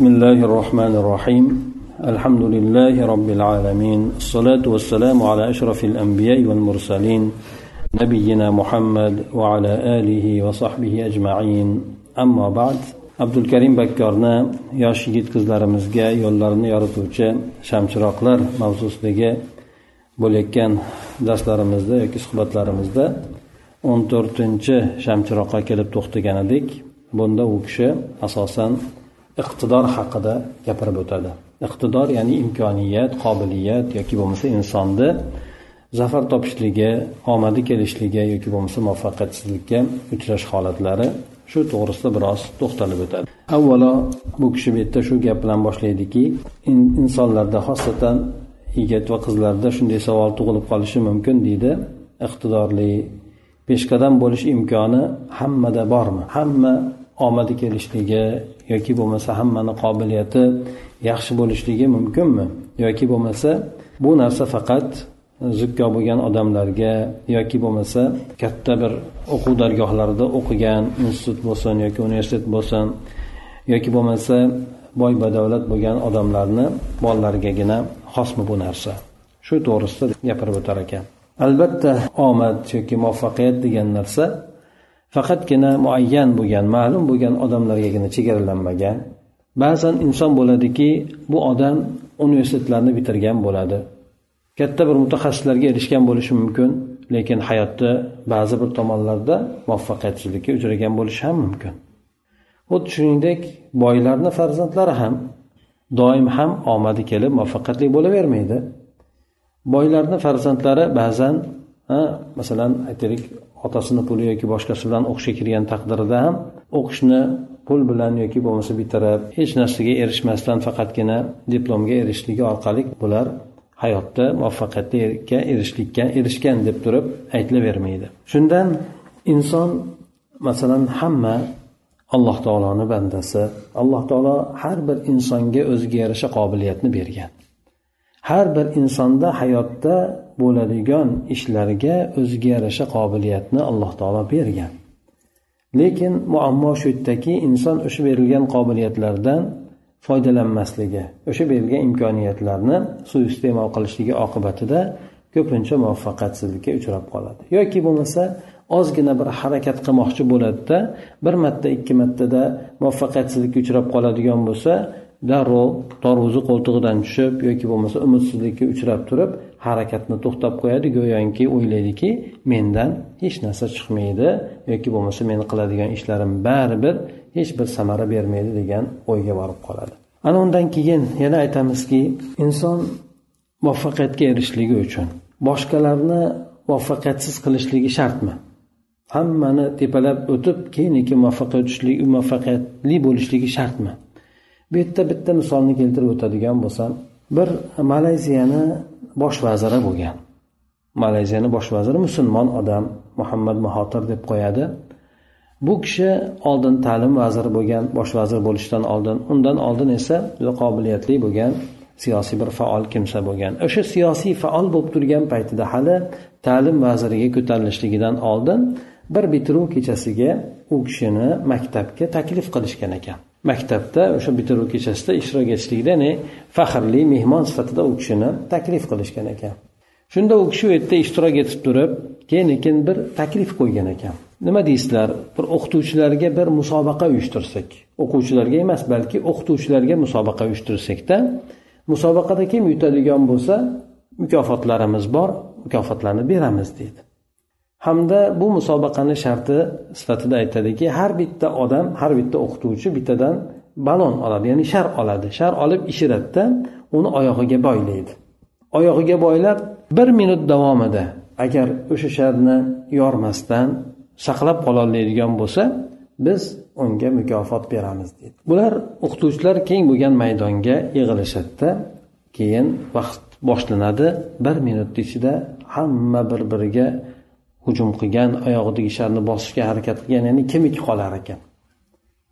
بسم الله الرحمن الرحيم الحمد لله رب العالمين الصلاة والسلام على أشرف الأنبياء والمرسلين نبينا محمد وعلى آله وصحبه أجمعين أما بعد عبد الكريم bakkorni yosh yigit qizlarimizga yo'llarini yorituvchi shamchiroqlar mavzusidagi bo'layotgan darslarimizda yoki suhbatlarimizda o'n to'rtinchi shamchiroqqa kelib to'xtagan edik bunda u kishi asosan iqtidor haqida gapirib o'tadi. Iqtidor ya'ni imkoniyat qobiliyat yoki bo'lmasa insonni zafar topishligi omadi kelishligi yoki bo'lmasa muvaffaqiyatsizlikka uchrash holatlari shu to'g'risida biroz to'xtalib o'tadi. Avvalo bu kishi bu yerda shu gap bilan boshlaydiki insonlarda xosatan yigit va qizlarda shunday savol tug'ilib qolishi mumkin deydi. Iqtidorli peshqadam bo'lish imkoni hammada bormi? Hamma omadi kelishligi yoki bo'lmasa hammani qobiliyati yaxshi bo'lishligi mumkinmi? Yoki bo'lmasa bu narsa faqat zukko bo'lgan odamlarga yoki bo'lmasa katta bir o'quv dargohlarida o'qigan institut bo'lsin yoki universitet bo'lsin yoki bo'lmasa boy badavlat bo'lgan odamlarni bolalarigagina xosmi bu narsa? Shu to'g'risida gapirib o'tar ekan. Albatta omad yoki muvaffaqiyat degan narsa faqatgina muayyan bo'lgan ma'lum bo'lgan odamlargagina chegaralanmagan. Ba'zan inson bo'ladiki bu odam universitetlarni bitirgan bo'ladi. Katta bir mutaxassislarga erishgan bo'lishi mumkin lekin hayotda ba'zi bir tomonlarda muvaffaqiyatsizlikka uchragan bo'lishi ham mumkin. Xuddi shuningdek boylarni farzandlari ham doim ham omadi kelib muvaffaqiyatli bo'lavermaydi. Boylarni farzandlari ba'zan masalan aytaylik otasini puli yoki boshqasi bilan o'qishga kirgan taqdirida ham o'qishni pul bilan yoki bo'lmasa bitirib hech narsaga erishmasdan faqatgina diplomga erishishligi orqali bular hayotda muvaffaqiyatga erishishlikka erishgan deb turib aytilavermaydi shundan inson masalan hamma alloh taoloni bandasi alloh taolo har bir insonga o'ziga yarasha qobiliyatni bergan. Har bir insonda hayotda bo'ladigan ishlarga o'ziga yarasha qobiliyatni alloh taolo bergan. Lekin muammo shu yerdaki inson o'sha berilgan qobiliyatlardan foydalanmasligi o'sha berilgan imkoniyatlarni suiiste'mol qilishligi oqibatida ko'pincha muvaffaqiyatsizlikka uchrab qoladi. Yoki bo'lmasa ozgina bir harakat qilmoqchi bo'ladida bir marta ikki martada muvaffaqiyatsizlikka uchrab qoladigan bo'lsa darrov torvuzi qo'ltig'idan tushib yoki bo'lmasa umidsizlikka uchrab turib harakatni to'xtab qo'yadi. Go'yoki o'ylaydiki mendan hech narsa chiqmaydi yoki bo'lmasa meni qiladigan ishlarim baribir hech bir samara bermaydi degan o'yga borib qoladi. Ana undan keyin yana aytamizki inson muvaffaqiyatga erishishligi uchun boshqalarni muvaffaqiyatsiz qilishligi shartmi? Hammani tepalab o'tib keyin muvaffaqiyatli bo'lishligi shartmi? Bu yerda bitta misolni keltirib o'tadigan bo'lsam bir malayziyani bosh vaziri bo'lgan. Malayziyani bosh vaziri musulmon odam muhammad mahotir deb qo'yadi. Bu kishi oldin ta'lim vaziri bo'lgan bosh vazir bo'lishdan oldin undan oldin esa juda qobiliyatli bo'lgan siyosiy bir faol kimsa bo'lgan. O'sha siyosiy faol bo'lib turgan paytida hali ta'lim vaziriga ko'tarilishligidan oldin bir bitiruv kechasiga u kishini maktabga taklif qilishgan ekan. Maktabda o'sha bitiruv kechasida ishtirok etishlikda ya'ni faxrli mehmon sifatida u kishini taklif qilishgan ekan. Shunda u kishi u yerda ishtirok etib turib keyin keyin bir taklif qo'ygan ekan. Nima deysizlar? Bir o'qituvchilarga bir musobaqa uyushtirsak. O'quvchilarga emas balki o'qituvchilarga musobaqa uyushtirsakda musobaqada kim yutadigan bo'lsa mukofotlarimiz bor mukofotlarni beramiz deydi. Hamda bu musobaqani sharti sifatida aytadiki har bitta odam har bitta o'qituvchi bittadan balon oladi ya'ni shar oladi. Shar olib ishiratda uni oyog'iga boylaydi. Oyog'iga boylab bir minut davomida agar o'sha sharni yormasdan saqlab qololmaydigan bo'lsa biz unga mukofot beramiz deydi. Bular o'qituvchilar keng bo'lgan maydonga yig'ilishadida keyin vaqt boshlanadi. Bir minut ichida hamma bir biriga hujum qilgan oyog'idagi sharni bosishga harakat qilgan ya'ni kimniki qolar ekan?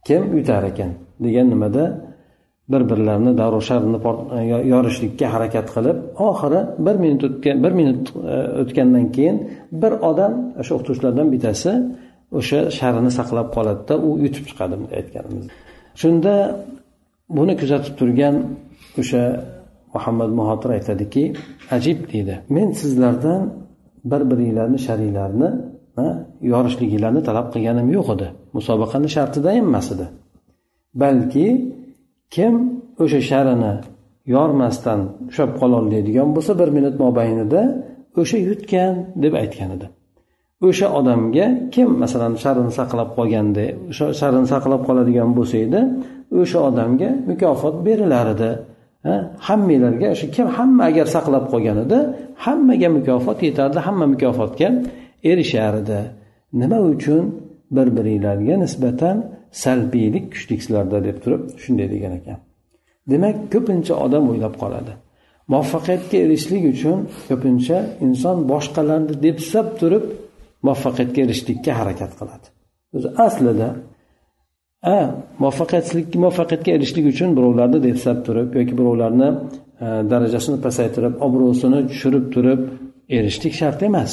Kim yutar ekan? degan nimada bir birlarini darrov sharni yorishlikka harakat qilib oxiri bir minut o'tgan bir minut e, o'tgandan keyin bir odam o'sha o'qituvchilardan bittasi o'sha sharini saqlab qoladida u yutib chiqadi bunday aytganimiz. Shunda buni kuzatib turgan o'sha muhammad muhotir aytadiki ajib deydi. Men sizlardan bir biringlarni shariylarni yorishliginglarni talab qilganim yo'q edi. Musobaqani shartida emas edi. Balki kim o'sha sharini yormasdan ushlab qololmaydigan bo'lsa bir minut mobaynida o'sha yutgan deb aytgan edi. O'sha odamga kim masalan sharini saqlab qolganda o'sha sharini saqlab qoladigan bo'lsa edi o'sha odamga mukofot berilar edi. Hammanglarga o'sha kim hamma agar saqlab qolganida hammaga mukofot yetardi hamma mukofotga erishar edi nima uchun? Bir biringlarga nisbatan salbiylik kuchliksizlarda deb turib shunday degan ekan. Demak ko'pincha odam o'ylab qoladi. Muvaffaqiyatga erishishlik uchun ko'pincha inson boshqalarni depsab turib muvaffaqiyatga erishishlikka harakat qiladi. O'zi aslida a muvaffaqiyatsizlik muvaffaqiyatga erishishlik uchun birovlarni depsab turib yoki birovlarni e, darajasini pasaytirib obro'sini tushirib turib erishishlik shart emas.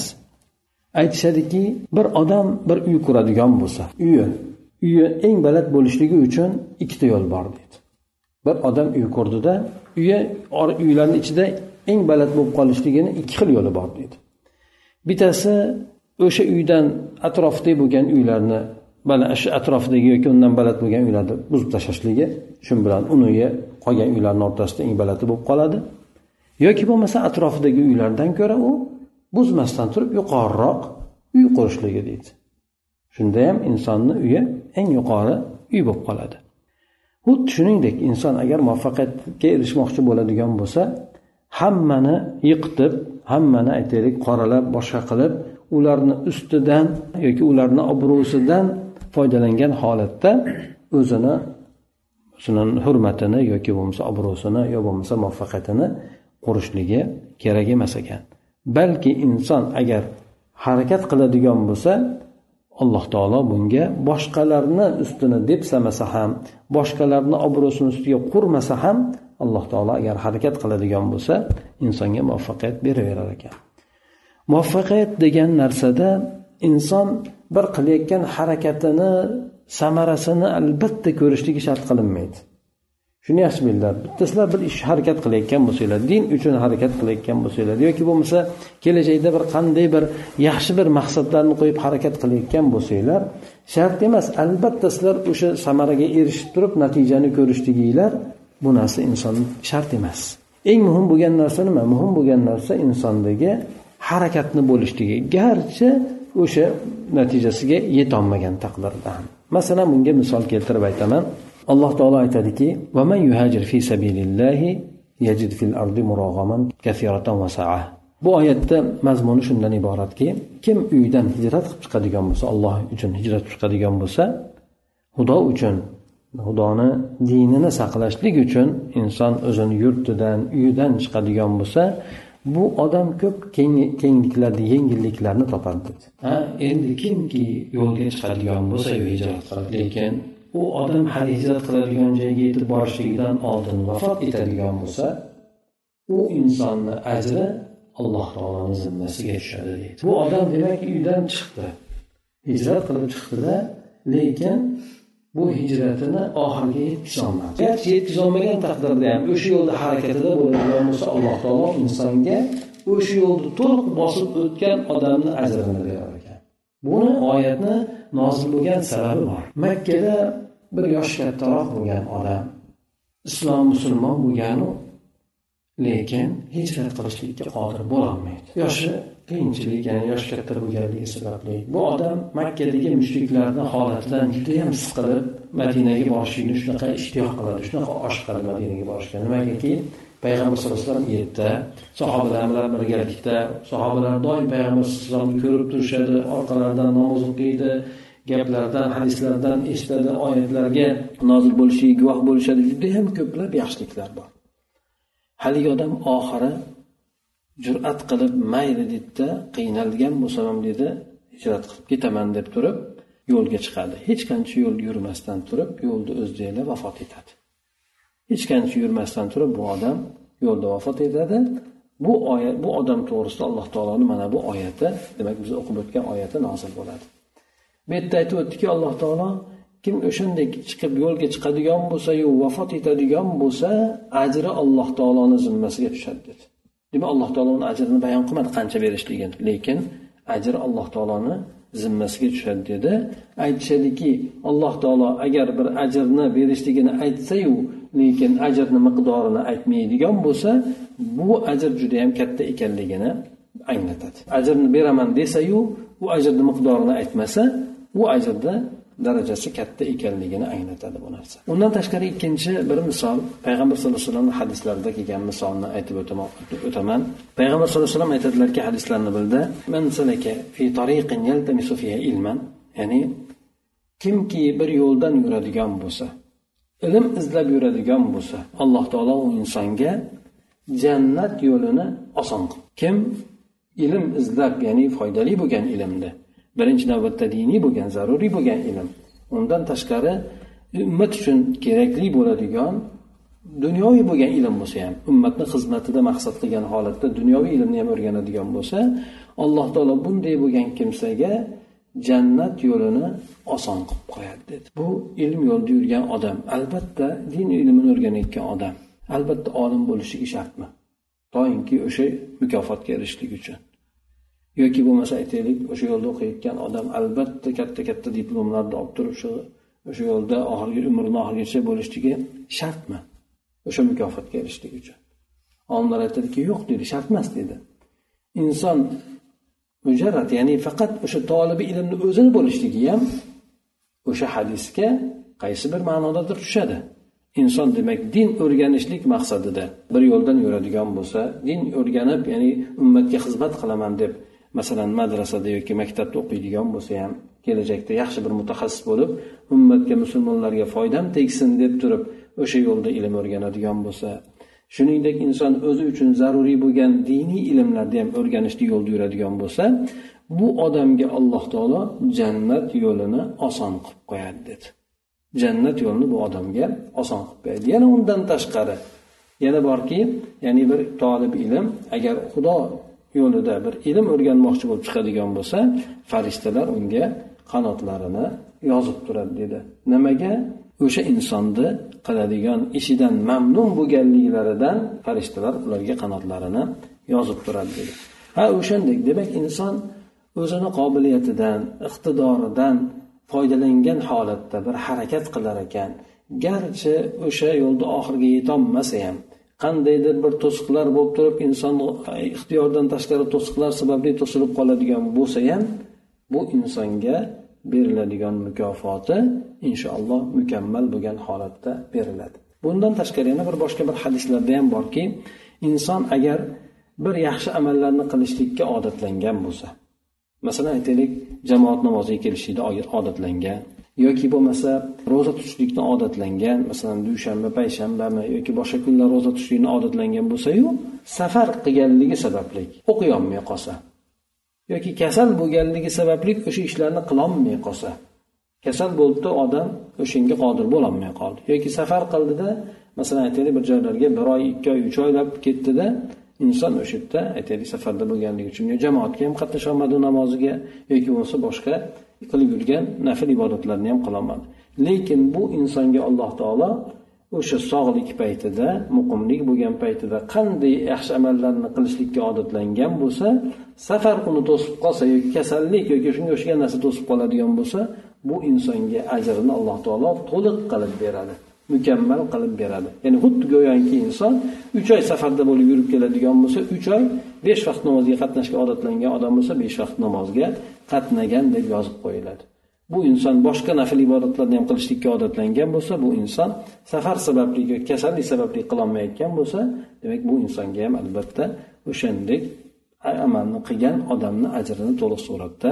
Aytishadiki bir odam bir uy quradigan bo'lsa uyi uyi eng baland bo'lishligi uchun ikkita yo'l bor deydi bir odam uy qurdida uyi uylarni ichida eng baland bo'lib qolishligini ikki xil yo'li bor deydi bittasi o'sha uydan atrofda bo'lgan uylarni atrofidagi yoki undan baland bo'lgan uylarni buzib tashlashligi shu bilan uni uyi qolgan uylarni o'rtasida eng balati bo'lib qoladi. Yoki bo'lmasa atrofidagi uylardan ko'ra u buzmasdan turib yuqoriroq uy qurishligi deydi. Shunda ham insonni uyi eng yuqori uy bo'lib qoladi. Xuddi shuningdek inson agar muvaffaqiyatga erishmoqchi bo'ladigan bo'lsa hammani yiqitib hammani aytaylik qoralab boshqa qilib ularni ustidan yoki ularni obro'sidan foydalangan holatda o'zini shuni hurmatini yoki bo'lmasa obro'sini yo bo'lmasa muvaffaqiyatini qurishligi kerak emas ekan. Balki inson agar harakat qiladigan bo'lsa alloh taolo bunga boshqalarni ustini depsamasa ham boshqalarni obro'sini ustiga qurmasa ham alloh taolo agar harakat qiladigan bo'lsa insonga muvaffaqiyat beraverar ekan. Muvaffaqiyat degan narsada inson bir qilayotgan harakatini samarasini albatta ko'rishligi shart qilinmaydi. Shuni yaxshi bilinglar bittasizlar bir ish harakat qilayotgan bo'lsanglar din uchun harakat qilayotgan bo'lsanglar yoki bo'lmasa kelajakda bir qanday bir yaxshi bir maqsadlarni qo'yib harakat qilayotgan bo'lsanglar shart emas albatta sizlar o'sha samaraga erishib turib natijani ko'rishliginglar bu narsa inson shart emas. Eng muhim bo'lgan narsa nima? Muhim bo'lgan narsa insondagi harakatni bo'lishligi. Garchi o'sha natijasiga yetolmagan taqdirda ham masalan bunga misol keltirib aytaman. Alloh taolo aytadiki bu oyatda mazmuni shundan iboratki kim uydan hijrat qilib chiqadigan bo'lsa alloh uchun hijrat qilib chiqadigan bo'lsa xudo uchun xudoni dinini saqlashlik uchun inson o'zini yurtidan uyidan chiqadigan bo'lsa bu odam ko'p kengliklarni yengilliklarni topadi. Dedi ha endi kimki yo'lga chiqadigan bo'lsa hijrat qiladi lekin u odam hali hijrat qiladigan joyga yetib borishligidan oldin vafot etadigan bo'lsa u insonni ajri alloh taoloni zimmasiga tushadi deydi. Bu odam demak uydan chiqdi hijrat qilib chiqdida lekin bu hijratini oxiriga yetkazolmadi garchi yetkazolmagan taqdirda ham o'sha yo'lda harakatida bo'ladigan bo'lsa alloh taolo insonga o'sha yo'lni to'liq bosib o'tgan odamni ajrini berar ekan. Buni oyatni nozil bo'lgan sababi bor. Makkada bir yoshi kattaroq bo'lgan odam islom musulmon bo'lganu lekin hijrat qilishlikka qodir bo'lolmaydi. Yoshi qiyinchilik ya'ni yoshi katta bo'lganligi sababli bu odam makkadagi mushriklarni holatidan judayam siqilib madinaga borishlikni shunaqa ishtiyoq qiladi shunaqa oshiqadi madinaga borishga nimagaki payg'ambar sallallohu alayhi vasallam yerda sahobalar bilan birgalikda sahobalar doim payg'ambar sallallohu alayhi vasallamni ko'rib turishadi orqalaridan namoz o'qiydi gaplardan hadislardan eshitadi oyatlarga nozil bo'lishiga guvoh bo'lishadi. Judayam ko'plab yaxshiliklar bor. Haligi odam oxiri jur'at qilib mayli deydida qiynalgan bo'lsam ham dedi hijrat qilib ketaman deb turib yo'lga chiqadi. Hech qancha yo'l yurmasdan turib yo'lni o'zida vafot etadi. Hech qancha yurmasdan turib bu odam yo'lda vafot etadi. Bu oyat bu odam to'g'risida alloh taoloni mana bu oyati demak biz o'qib o'tgan oyati nozil bo'ladi. Bu yerda aytib o'tdiki alloh taolo kim o'shandek chiqib yo'lga chiqadigan bo'lsayu vafot etadigan bo'lsa ajri alloh taoloni zimmasiga tushadi dedi. Demak alloh taolo uni ajrini bayon qilmadi qancha berishligini lekin ajr alloh taoloni zimmasiga tushadi dedi. Aytishadiki alloh taolo agar bir ajrni berishligini aytsayu lekin ajrni miqdorini aytmaydigan bo'lsa bu ajr judayam katta ekanligini anglatadi. Ajrni beraman desayu u ajrni miqdorini aytmasa u ajrda darajasi katta ekanligini anglatadi bu narsa. Undan tashqari ikkinchi bir misol. Payg'ambar sallallohu alayhi vasallam hadislarida kelgan misolni aytib o'taman payg'ambar sallallohu alayhi vasallam aytadilarki hadislarni bildi. Ya'ni kimki bir yo'ldan yuradigan bo'lsa ilm izlab yuradigan bo'lsa alloh taolo u insonga jannat yo'lini oson qildi. Kim ilm izlab ya'ni foydali bo'lgan ilmni birinchi navbatda diniy bo'lgan zaruriy bo'lgan ilm. Undan tashqari ummat uchun kerakli bo'ladigan dunyoviy bo'lgan ilm bo'lsa ham ummatni xizmatida maqsad qilgan holatda dunyoviy ilmni ham o'rganadigan bo'lsa alloh taolo bunday bo'lgan kimsaga jannat yo'lini oson qilib qo'yadi dedi. Bu ilm yo'lida yurgan odam albatta din ilmini o'rganayotgan odam albatta olim bo'lishligi shartmi? Toinki o'sha mukofotga erishishlik uchun. Yoki bo'lmasa aytaylik o'sha yo'lda o'qiyotgan odam albatta katta katta diplomlarni olib turib shu o'sha yo'lda oxirgi umrini oxirigacha bo'lishligi shartmi? O'sha mukofotga erishishlik uchun. Olimlar aytadiki yo'q deydi shart emas deydi inson mujarrat ya'ni faqat o'sha tolibi ilmni o'zini bo'lishligi ham o'sha hadisga qaysi bir ma'nodadir tushadi. Inson demak din o'rganishlik maqsadida bir yo'ldan yuradigan bo'lsa din o'rganib ya'ni ummatga xizmat qilaman deb masalan madrasada yoki maktabda o'qiydigan bo'lsa ham kelajakda yaxshi bir mutaxassis bo'lib ummatga musulmonlarga foydam tegsin deb turib o'sha yo'lda ilm o'rganadigan bo'lsa shuningdek inson o'zi uchun zaruriy bo'lgan diniy ilmlarni ham o'rganishni yo'lda yuradigan bo'lsa bu odamga alloh taolo jannat yo'lini oson qilib qo'yadi dedi. Jannat yo'lini bu odamga oson qilib qo'yadi. Yana undan tashqari yana borki ya'ni bir tolib ilm agar xudo yo'lida bir ilm o'rganmoqchi bo'lib chiqadigan bo'lsa farishtalar unga qanotlarini yozib turadi dedi. Nimaga? O'sha insonni qiladigan ishidan mamnun bo'lganliklaridan farishtalar ularga qanotlarini yozib turadi dedi. Ha o'shandek demak inson o'zini qobiliyatidan iqtidoridan foydalangan holatda bir harakat qilar ekan. Garchi o'sha yo'lda oxiriga yetolmasa ham qandaydir bir to'siqlar bo'lib turib inson ixtiyoridan tashqari to'siqlar sababli to'silib qoladigan bo'lsa ham bu insonga beriladigan mukofoti inshaalloh mukammal bo'lgan holatda beriladi. Bundan tashqari yana bir boshqa bir hadislarda ham borki inson agar bir yaxshi amallarni qilishlikka odatlangan bo'lsa masalan aytaylik jamoat namoziga kelishlikni odatlangan yoki bo'lmasa ro'za tutishlikni odatlangan masalan dushanba payshanbami yoki boshqa kunlar ro'za tutishlikni odatlangan bo'lsayu safar qilganligi sababli o'qiyolmay qolsa yoki kasal bo'lganligi sababli o'sha ishlarni qilolmay qolsa kasal bo'libdi odam o'shanga qodir bo'lolmay qoldi. Yoki safar qildida masalan aytaylik bir joylarga bir oy ikki oy uch oylab ketdida inson o'sha yerda aytaylik safarda bo'lganligi uchun jamoatga ham qatnasholmadi namoziga yoki bo'lmasa boshqa qilib yurgan nafl ibodatlarni ham qilolmadi lekin bu insonga alloh taolo o'sha sog'lik paytida muqimlik bo'lgan paytida qanday yaxshi amallarni qilishlikka odatlangan bo'lsa safar uni to'sib qolsa yoki kasallik yoki shunga o'xshagan narsa to'sib qoladigan bo'lsa bu insonga ajrini alloh taolo to'liq qilib beradi mukammal qilib beradi. Ya'ni xuddi go'yoki inson uch oy safarda bo'lib yurib keladigan bo'lsa uch oy besh vaqt namozga qatnashga odatlangan odam bo'lsa besh vaqt namozga qatnagan deb yozib qo'yiladi. Bu inson boshqa nafl ibodatlarni ham qilishlikka odatlangan bo'lsa bu inson safar sababli yoki kasallik sababli qilolmayotgan bo'lsa demak bu insonga ham albatta o'shandek amalni qilgan odamni ajrini to'liq suratda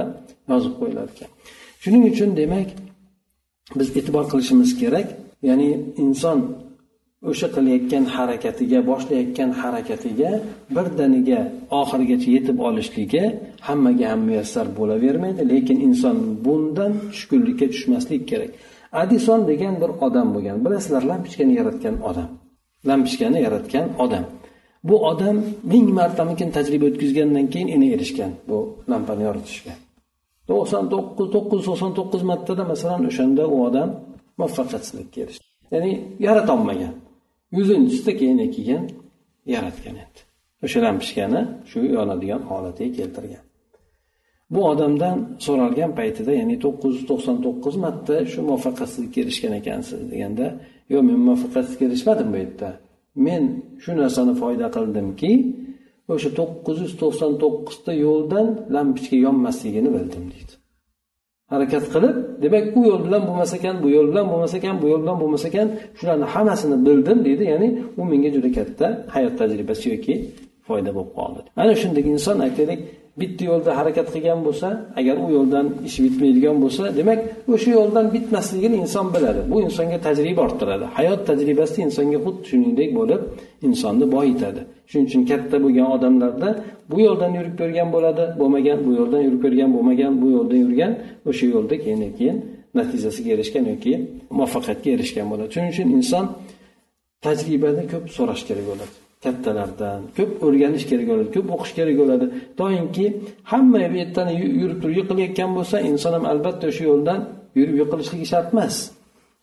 yozib qo'yiladi ekan. Shuning uchun demak biz e'tibor qilishimiz kerak ya'ni inson o'sha qilayotgan harakatiga boshlayotgan harakatiga birdaniga oxirigacha yetib olishligi hammaga ham muyassar bo'lavermaydi. Lekin inson bundan tushkunlikka tushmaslik kerak. Adison degan bir odam bo'lgan. Bilasizlar lampochkani yaratgan odam. Lampochkani yaratgan odam. Bu odam ming martamikin tajriba o'tkazgandan keyin ini erishgan bu lampani yoritishga. to'qson to'qqiz to'qqiz yuz to'qson to'qqiz martada masalan o'shanda u odam muvaffaqiyatsizlikka erishdi ya'ni yaratolmagan yuzinchisida keyin keyin yaratgan edi o'sha lampochkani shu yonadigan holatiga keltirgan. Bu odamdan so'ralgan paytida ya'ni to'qqiz yuz to'qson to'qqiz marta shu muvaffaqiyatsizlikka erishgan ekansiz deganda yo'q men muvaffaqiyatsizlikka erishmadim bu yerda. Men shu narsani foyda qildimki o'sha to'qqiz yuz to'qson to'qqizta yo'ldan lampochka yonmasligini bildim deydi. Harakat qilib demak u yo'l bilan bo'lmas ekan bu yo'l bilan bo'lmas ekan bu yo'l bilan bo'lmas ekan shularni hammasini bildim deydi ya'ni u menga juda katta hayot tajribasi yoki foyda bo'lib qoldi. Ana shunday inson aytaylik bitta yo'lda harakat qilgan bo'lsa agar u yo'ldan ishi bitmaydigan bo'lsa demak o'sha yo'ldan bitmasligini inson biladi. Bu insonga tajriba orttiradi. Hayot tajribasi insonga xuddi shuningdek bo'lib insonni boyitadi. Shuning uchun katta bo'lgan odamlarda bu yo'ldan yurib ko'rgan bo'ladi bo'lmagan bu yo'ldan yurib ko'rgan bo'lmagan bu yo'lda yurgan o'sha yo'lda keyin keyin natijasiga erishgan yoki muvaffaqiyatga erishgan bo'ladi. Shuning uchun inson tajribani ko'p so'rash kerak bo'ladi. Kattalardan ko'p o'rganish kerak bo'ladi ko'p o'qish kerak bo'ladi. Doimki hamma bu yerdan yurib turib yiqilayotgan bo'lsa inson ham albatta o'sha yo'ldan yurib yiqilishligi shart emas.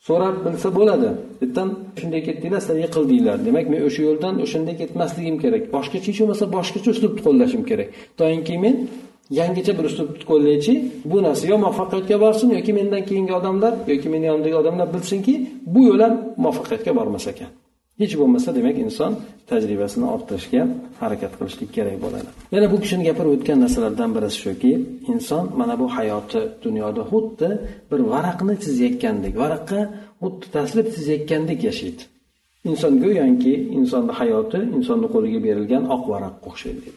So'rab bilsa bo'ladi. Yerdan shunday ketdinglar sizlar yiqildinglar. Demak men o'sha yo'ldan o'shanday ketmasligim kerak. Boshqacha hech bo'lmasa boshqacha uslubni qo'llashim kerak. Doimki men yangicha bir uslubni qo'llaychi bu narsa yo muvaffaqiyatga borsin yoki mendan keyingi odamlar yoki meni yonimdagi odamlar bilsinki bu yo'l ham muvaffaqiyatga bormas ekan. Hech bo'lmasa demak inson tajribasini orttirishga harakat qilishlik kerak bo'ladi. Yana bu kishini gapirib o'tgan narsalardan birisi shuki inson mana bu hayoti dunyoda xuddi bir varaqni chizayotgandek varaqqa xuddi tasvir chizayotgandek yashaydi. Inson go'yoki insonni hayoti insonni qo'liga berilgan oq varaqqa o'xshaydi.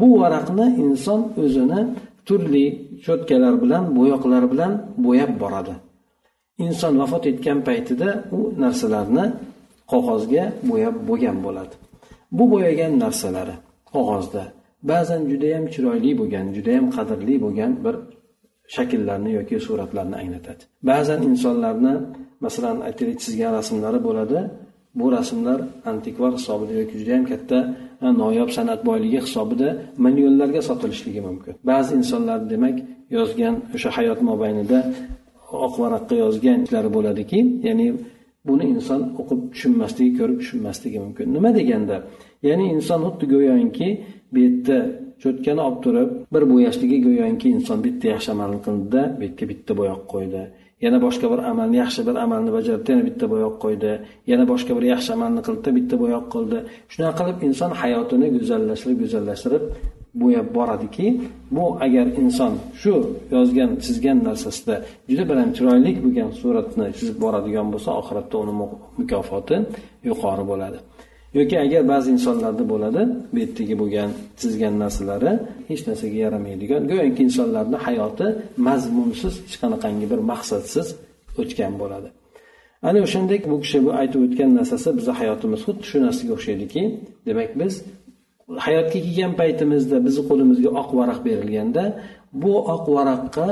Bu varaqni inson o'zini turli cho'tkalar bilan bo'yoqlar bilan bo'yab boradi. Inson vafot etgan paytida u narsalarni qog'ozga bo'yab bo'lgan bo'ladi. Bu bo'yagan narsalari qog'ozda ba'zan judayam chiroyli bo'lgan judayam qadrli bo'lgan bir shakllarni yoki suratlarni anglatadi. Ba'zan insonlarni masalan aytaylik chizgan rasmlari bo'ladi. Bu rasmlar antikvar hisobida yoki judayam katta noyob san'at boyligi hisobida millionlarga sotilishligi mumkin. Ba'zi insonlar demak yozgan o'sha hayot mobaynida oq varaqqa yozgan ishlari bo'ladiki ya'ni buni inson o'qib tushunmasligi ko'rib tushunmasligi mumkin. Nima deganda ya'ni inson xuddi go'yoki bu yerda cho'tkani olib turib bir bo'yashligi go'yoki inson bitta yaxshi amal qildida bu yerga bitta bo'yoq qo'ydi. Yana boshqa bir amalni yaxshi bir amalni bajardi yana bitta bo'yoq qo'ydi. Yana boshqa bir yaxshi amalni qildida bitta bo'yoq qildi. Shunaqa qilib inson hayotini go'zallashtirib go'zallashtirib bo'yab boradiki bu agar inson shu yozgan chizgan narsasida juda bilan chiroyli bo'lgan suratni chizib boradigan bo'lsa oxiratda uni mukofoti yuqori bo'ladi. Yoki agar ba'zi insonlarda bo'ladi bu yerdagi bo'lgan chizgan narsalari hech narsaga yaramaydigan go'yoki insonlarni hayoti mazmunsiz hech qanaqangi bir maqsadsiz o'tgan bo'ladi. Ana o'shandek bu kishi bu aytib o'tgan narsasi bizni hayotimiz xuddi shu narsaga o'xshaydiki demak biz hayotga kelgan paytimizda bizni qo'limizga oq varaq berilganda bu oq varaqqa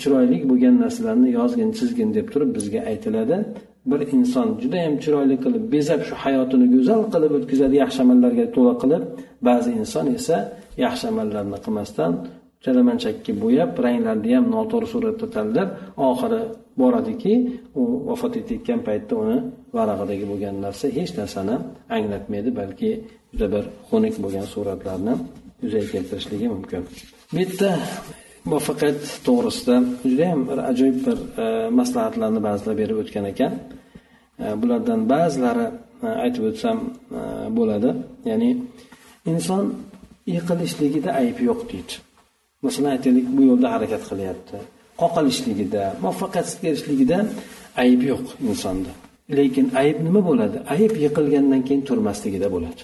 chiroyli bo'lgan narsalarni yozgin chizgin deb turib bizga aytiladi. Bir inson judayam chiroyli qilib bezab shu hayotini go'zal qilib o'tkazadi yaxshi amallarga to'la qilib. Ba'zi inson esa yaxshi amallarni qilmasdan chalamanchakka bo'yab ranglarni ham noto'g'ri suratda tanlab oxiri boradiki u vafot etayotgan paytda uni varag'idagi bo'lgan narsa hech narsani anglatmaydi balki juda bir xunuk bo'lgan suratlarni yuzaga keltirishligi mumkin. Bu yerda muvaffaqiyat to'g'risida judayam bir ajoyib bir e, maslahatlarni ba'zilar berib o'tgan ekan. E, bulardan ba'zilari e, aytib o'tsam e, bo'ladi. Ya'ni inson yiqilishligida ayb yo'q deydi. Masalan aytaylik bu yo'lda harakat qilyapti. Qoqilishligida muvaffaqiyatsizlikka erishishligida ayb yo'q insonda. Lekin ayb nima bo'ladi? Ayb yiqilgandan keyin turmasligida bo'ladi.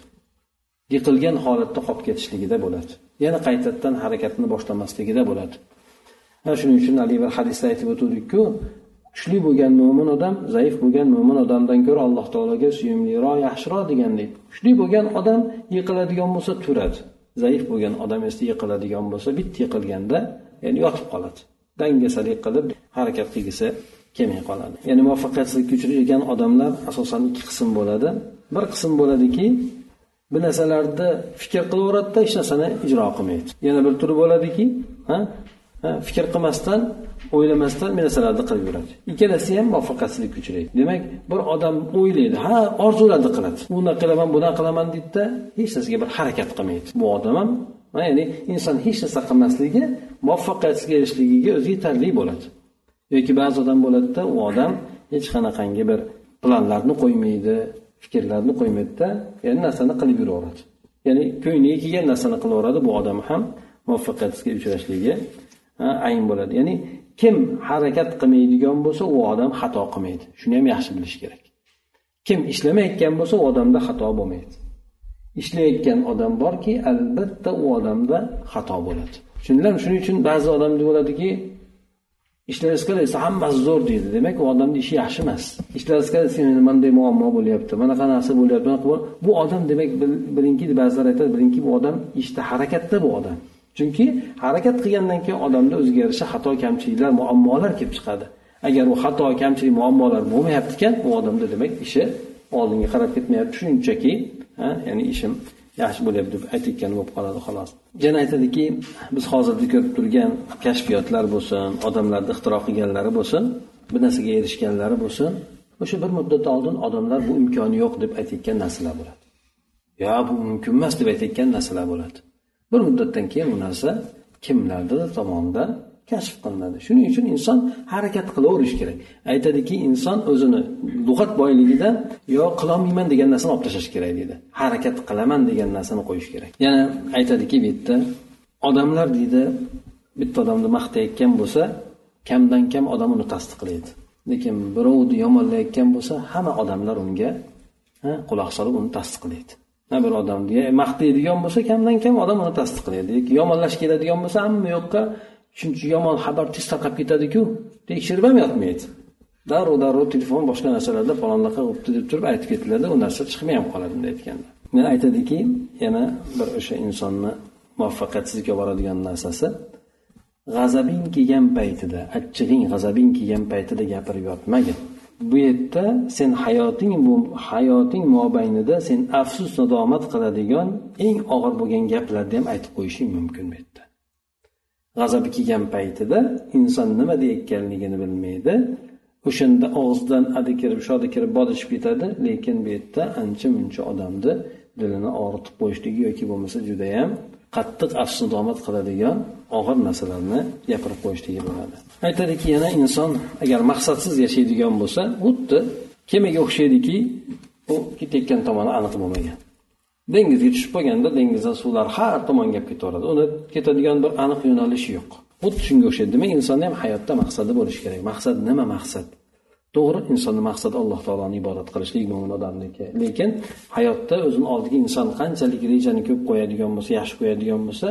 Yiqilgan holatda qolib ketishligida bo'ladi. Yana qaytadan harakatni boshlamasligida bo'ladi. Mana shuning uchun haligi bir hadisda aytib o'tuvdikku kuchli bo'lgan mo'min odam zaif bo'lgan mo'min odamdan ko'ra alloh taologa suyumliroq yaxshiroq degandek kuchli bo'lgan odam yiqiladigan bo'lsa turadi. Zaif bo'lgan odam esa yiqiladigan bo'lsa bitta yiqilganda ya'ni yotib qoladi. Dangasalik qilib harakat qilgisi kelmay qoladi. Ya'ni muvaffaqiyatsizlikka uchragan odamlar asosan ikki qism bo'ladi. Bir qism bo'ladiki bir narsalarni fikr qilaveradida hech narsani ijro qilmaydi. Yana bir turi bo'ladiki fikr qilmasdan o'ylamasdan bir narsalarni qilib yuradi. Ikkalasi ham muvaffaqiyatsizlikka uchraydi demak bir odam o'ylaydi ha orzularni qiladi. Unaqa qilaman bunaqa qilaman deydida hech narsaga bir harakat qilmaydi. Bu odam ham ya'ni inson hech narsa qilmasligi muvaffaqiyatsizga erishishligiga o'zi yetarli bo'ladi. Yoki ba'zi odam bo'ladida u odam hech qanaqangi bir planlarni qo'ymaydi fikrlarni qo'ymaydida ya'ni narsani qilib yuraveradi. Ya'ni ko'ngliga kelgan narsani qilaveradi bu odam ham muvaffaqiyatsizga uchrashligi ayn bo'ladi. Ya'ni kim harakat qilmaydigan bo'lsa u odam xato qilmaydi. Shuni ham yaxshi bilish kerak. Kim ishlamayotgan bo'lsa u odamda xato bo'lmaydi. Ishlayotgan odam borki albatta u odamda xato bo'ladi. Tushundilarmi shuning uchun ba'zi odamlar bo'ladiki ishlaringiz qaraysa hammasi zo'r deydi. Demak u odamni ishi yaxshi emas. Ishlaringiz qaraysa meni bunday muammo bo'lyapti manaqa narsa bo'lyapti bu odam demak bilingki ba'zilar aytadi bilingki bu odam ishda harakatda bu odam. Chunki harakat qilgandan keyin odamda o'ziga yarasha xato kamchiliklar muammolar kelib chiqadi. Agar u xato kamchilik muammolar bo'lmayapti ekan u odamda demak ishi oldinga qarab ketmayapti. Shunchaki ya'ni ishim yaxshi bo'lyapti deb aytayotgani bo'lib qoladi xolos. Yana aytadiki biz hozirda ko'rib turgan kashfiyotlar bo'lsin odamlarni ixtiro qilganlari bo'lsin bir narsaga erishganlari bo'lsin o'sha bir muddat oldin odamlar bu imkoni yo'q deb aytayotgan narsalar bo'ladi. Yo bu mumkin emas deb aytayotgan narsalar bo'ladi. Bir muddatdan keyin bu narsa kimlardir tomonidan kashf qilinadi. Shuning uchun inson harakat qilaverish kerak. Aytadiki inson o'zini lug'at boyligidan yo qilolmayman degan narsani olib tashlash kerak deydi. Harakat qilaman degan narsani qo'yish kerak. Yana aytadiki bu yerda odamlar deydi bitta odamni maqtayotgan bo'lsa kamdan kam odam uni tasdiqlaydi lekin birovni yomonlayotgan bo'lsa hamma odamlar unga quloq solib uni tasdiqlaydi bir odamni maqtaydigan bo'lsa kamdan kam odam uni tasdiqlaydi yomonlash keladigan bo'lsa hamma yoqqa shuncha yomon xabar tez tarqab ketadiku tekshirib ham yotmaydi darrov darrov telefon boshqa narsalarda falonnaqa bo'libdi deb turib aytib ketiladi u narsa chiqmay ham qoladi bunday aytganda yana aytadiki yana bir o'sha insonni muvaffaqiyatsizlikka boradigan narsasi g'azabing kelgan paytida achchig'ing g'azabing kelgan paytida gapirib yotmagin. Bu yerda sen hayoting bu hayoting mobaynida sen afsus nadomat qiladigan eng og'ir bo'lgan gaplarni ham aytib qo'yishing mumkin bu yerda. G'azabi kelgan paytida inson nima deyayotganligini bilmaydi. O'shanda og'zidan adi kirib shoda kirib bodishib ketadi. Lekin bu yerda ancha muncha odamni dilini og'ritib qo'yishligi yoki bo'lmasa judayam qattiq afsudomat qiladigan og'ir narsalarni gapirib qo'yishligi bo'ladi. Aytadiki yana inson agar maqsadsiz yashaydigan bo'lsa xuddi kemaga o'xshaydiki u ketayotgan tomoni aniq bo'lmagan. Dengizga tushib qolganda dengizdan suvlar har tomonga olib ketaveradi. Uni ketadigan bir aniq yo'nalishi yo'q. Xuddi shunga o'xshaydi. Demak insonni ham hayotda maqsadi bo'lishi kerak. Maqsad nima maqsad? To'g'ri insonni maqsadi alloh taoloni ibodat qilishlik mo'min odamniki. Lekin hayotda o'zini oldiga inson qanchalik rejani ko'p qo'yadigan bo'lsa yaxshi qo'yadigan bo'lsa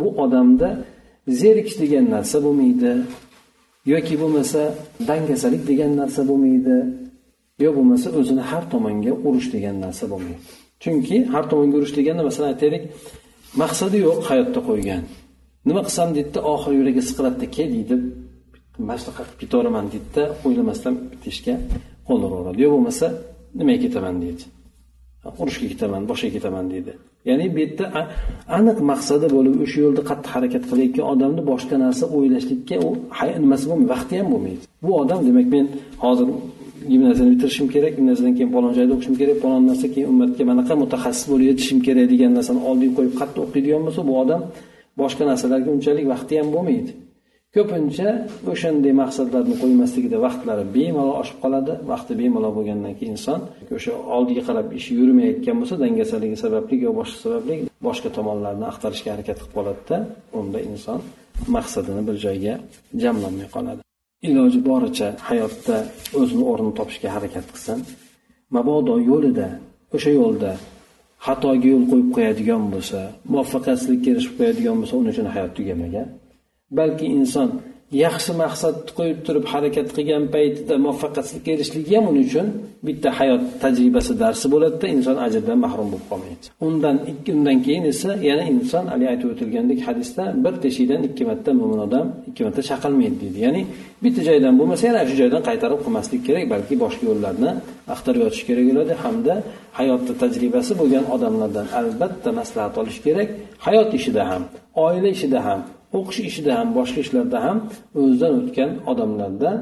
bu odamda zerikish degan narsa bo'lmaydi yoki bo'lmasa dangasalik degan narsa bo'lmaydi yo bo'lmasa o'zini har tomonga urish degan narsa bo'lmaydi. Chunki har tomonga urish deganda masalan aytaylik maqsadi yo'q hayotda qo'ygan. Nima qilsam deydida oxiri yuragi siqiladida kel deydi. Maslahat qilib ketaveraman deydida o'ylamasdan bitta ishga qo'l uraveradi yo bo'lmasa nimaga ketaman deydi. Urushga ketaman boshqa ketaman deydi. Ya'ni bu yerda aniq maqsadi bo'lib o'sha yo'lda qattiq harakat qilayotgan odamni boshqa narsa o'ylashlikka u nimasi bo'lmaydi vaqti ham bo'lmaydi. Bu odam demak men hozir gimnaziyani bitirishim kerak gimnaziyadan keyin falon joyda o'qishim kerak falon narsa keyin ummatga manaqa mutaxassis bo'lib yetishim kerak degan narsani oldiga qo'yib qattiq o'qiydigan bo'lsa bu odam boshqa narsalarga unchalik vaqti ham bo'lmaydi. Ko'pincha o'shanday maqsadlarni qo'ymasligida vaqtlari bemalol oshib qoladi. Vaqti bemalol bo'lgandan keyin inson o'sha oldiga qarab ishi yurmayotgan bo'lsa dangasaligi sababli yo boshqa sababli boshqa tomonlarni axtarishga harakat qilib qoladida unda inson maqsadini bir joyga jamlanmay qoladi. Iloji boricha hayotda o'zini o'rnini topishga harakat qilsin. Mabodo yo'lida o'sha yo'lda xatoga yo'l qo'yib qo'yadigan bo'lsa muvaffaqiyatsizlikka erishib qo'yadigan bo'lsa uning uchun hayot tugamagan balki inson yaxshi maqsad qo'yib turib harakat qilgan paytida muvaffaqiyatga erishishligi ham uning uchun bitta hayot tajribasi darsi bo'ladida inson ajrdan mahrum bo'lib qolmaydi undan ikki undan keyin esa yana inson haligi aytib o'tilgandek hadisda bir teshikdan ikki marta mo'min odam ikki marta chaqilmaydi deydi. Ya'ni bitta joydan bo'lmasa yana shu joydan qaytarib qilmaslik kerak balki boshqa yo'llarni axtarib yotish kerak bo'ladi. Hamda hayotda tajribasi bo'lgan odamlardan albatta maslahat olish kerak hayot ishida ham oila ishida ham o'qish ishida ham boshqa ishlarda ham o'zidan o'tgan odamlardan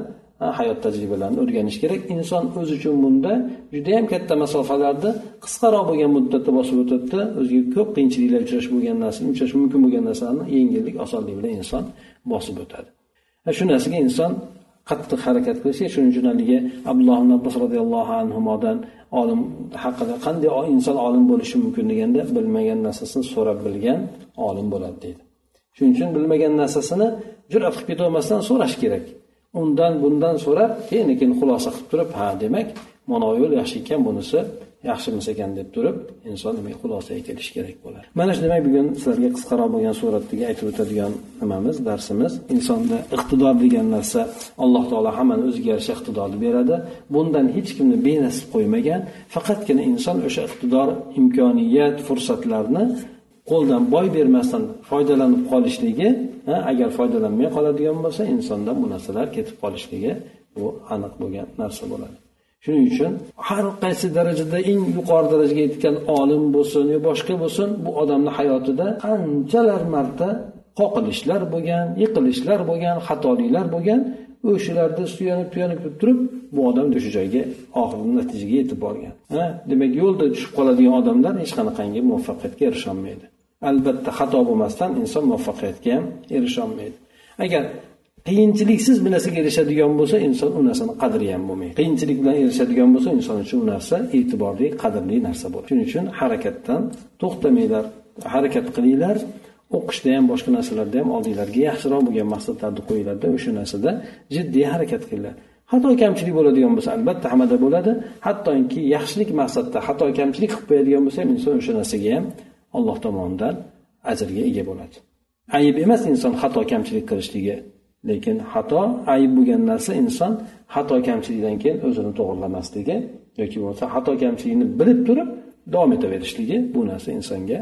hayot tajribalarini o'rganish kerak. Inson o'zi uchun bunda judayam katta masofalarni qisqaroq bo'lgan muddatda bosib o'tadida o'ziga ko'p qiyinchiliklar uchrash bo'lgan narsa uchrashi mumkin bo'lgan narsalarni yengillik osonlik bilan inson bosib o'tadi. Shu narsaga inson qattiq harakat qilishga shuning uchun haligi abdulloh ibn abbos roziyallohu anhudan olim haqida qanday inson olim bo'lishi mumkin deganda bilmagan narsasini so'rab bilgan olim bo'ladi deydi. Shuning uchun bilmagan narsasini jur'at qilib ketolmasdan so'rash kerak. Undan bundan so'rab keyin keyin xulosa qilib turib ha demak mana yo'l yaxshi ekan bunisi yaxshi ekan deb turib inson demak xulosaga kelishi kerak bo'ladi mana shu demak bugun sizlarga qisqaroq bo'lgan suratdagi aytib o'tadigan nimamiz darsimiz. Insonda iqtidor degan narsa alloh taolo hammani o'ziga yarasha iqtidorni beradi. Bundan hech kimni benasib qo'ymagan faqatgina inson o'sha iqtidor imkoniyat fursatlarni qo'ldan boy bermasdan foydalanib qolishligi agar foydalanmay qoladigan bo'lsa insondan bu narsalar ketib qolishligi bu aniq bo'lgan narsa bo'ladi. Shuning uchun har qaysi darajada eng yuqori darajaga yetgan olim bo'lsin yo boshqa bo'lsin bu odamni hayotida qanchalar marta qoqilishlar bo'lgan yiqilishlar bo'lgan xatoliklar bo'lgan o'shalarda suyanib tuyanib turib bu odam o'sha joyga oxirgi natijaga yetib borgan. Demak yo'lda tushib qoladigan odamlar hech qanaqangi muvaffaqiyatga erisholmaydi. Albatta xato bo'lmasdan inson muvaffaqiyatga ham erisholmaydi. Agar qiyinchiliksiz bir narsaga erishadigan bo'lsa inson u narsani qadri ham bo'lmaydi. Qiyinchilik bilan erishadigan bo'lsa inson uchun u narsa e'tiborli qadrli narsa bo'ladi. Shuning uchun harakatdan to'xtamanglar harakat qilinglar o'qishda ham boshqa narsalarda ham oldinglarga yaxshiroq bo'lgan maqsadlarni qo'yinglarda o'sha narsada jiddiy harakat qilinglar. xato kamchilik bo'ladigan bo'lsa albatta hammada bo'ladi hattoki yaxshilik maqsadda xato kamchilik qilib qo'yadigan bo'lsa ham inson o'sha narsaga ham alloh tomonidan ajrga ega bo'ladi ayb emas inson xato kamchilik qilishligi lekin xato ayb bo'lgan narsa inson xato kamchilikdan keyin o'zini to'g'irlamasligi yoki bo'lmasa xato kamchilikni bilib turib davom etaverishligi bu narsa insonga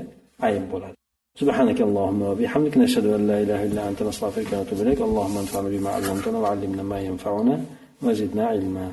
ayb bo'ladi سبحانك اللهم وبحمدك نشهد ان لا اله الا انت نستغفرك ونتوب اليك اللهم انفعنا بما علمتنا وعلمنا ما ينفعنا وزدنا علما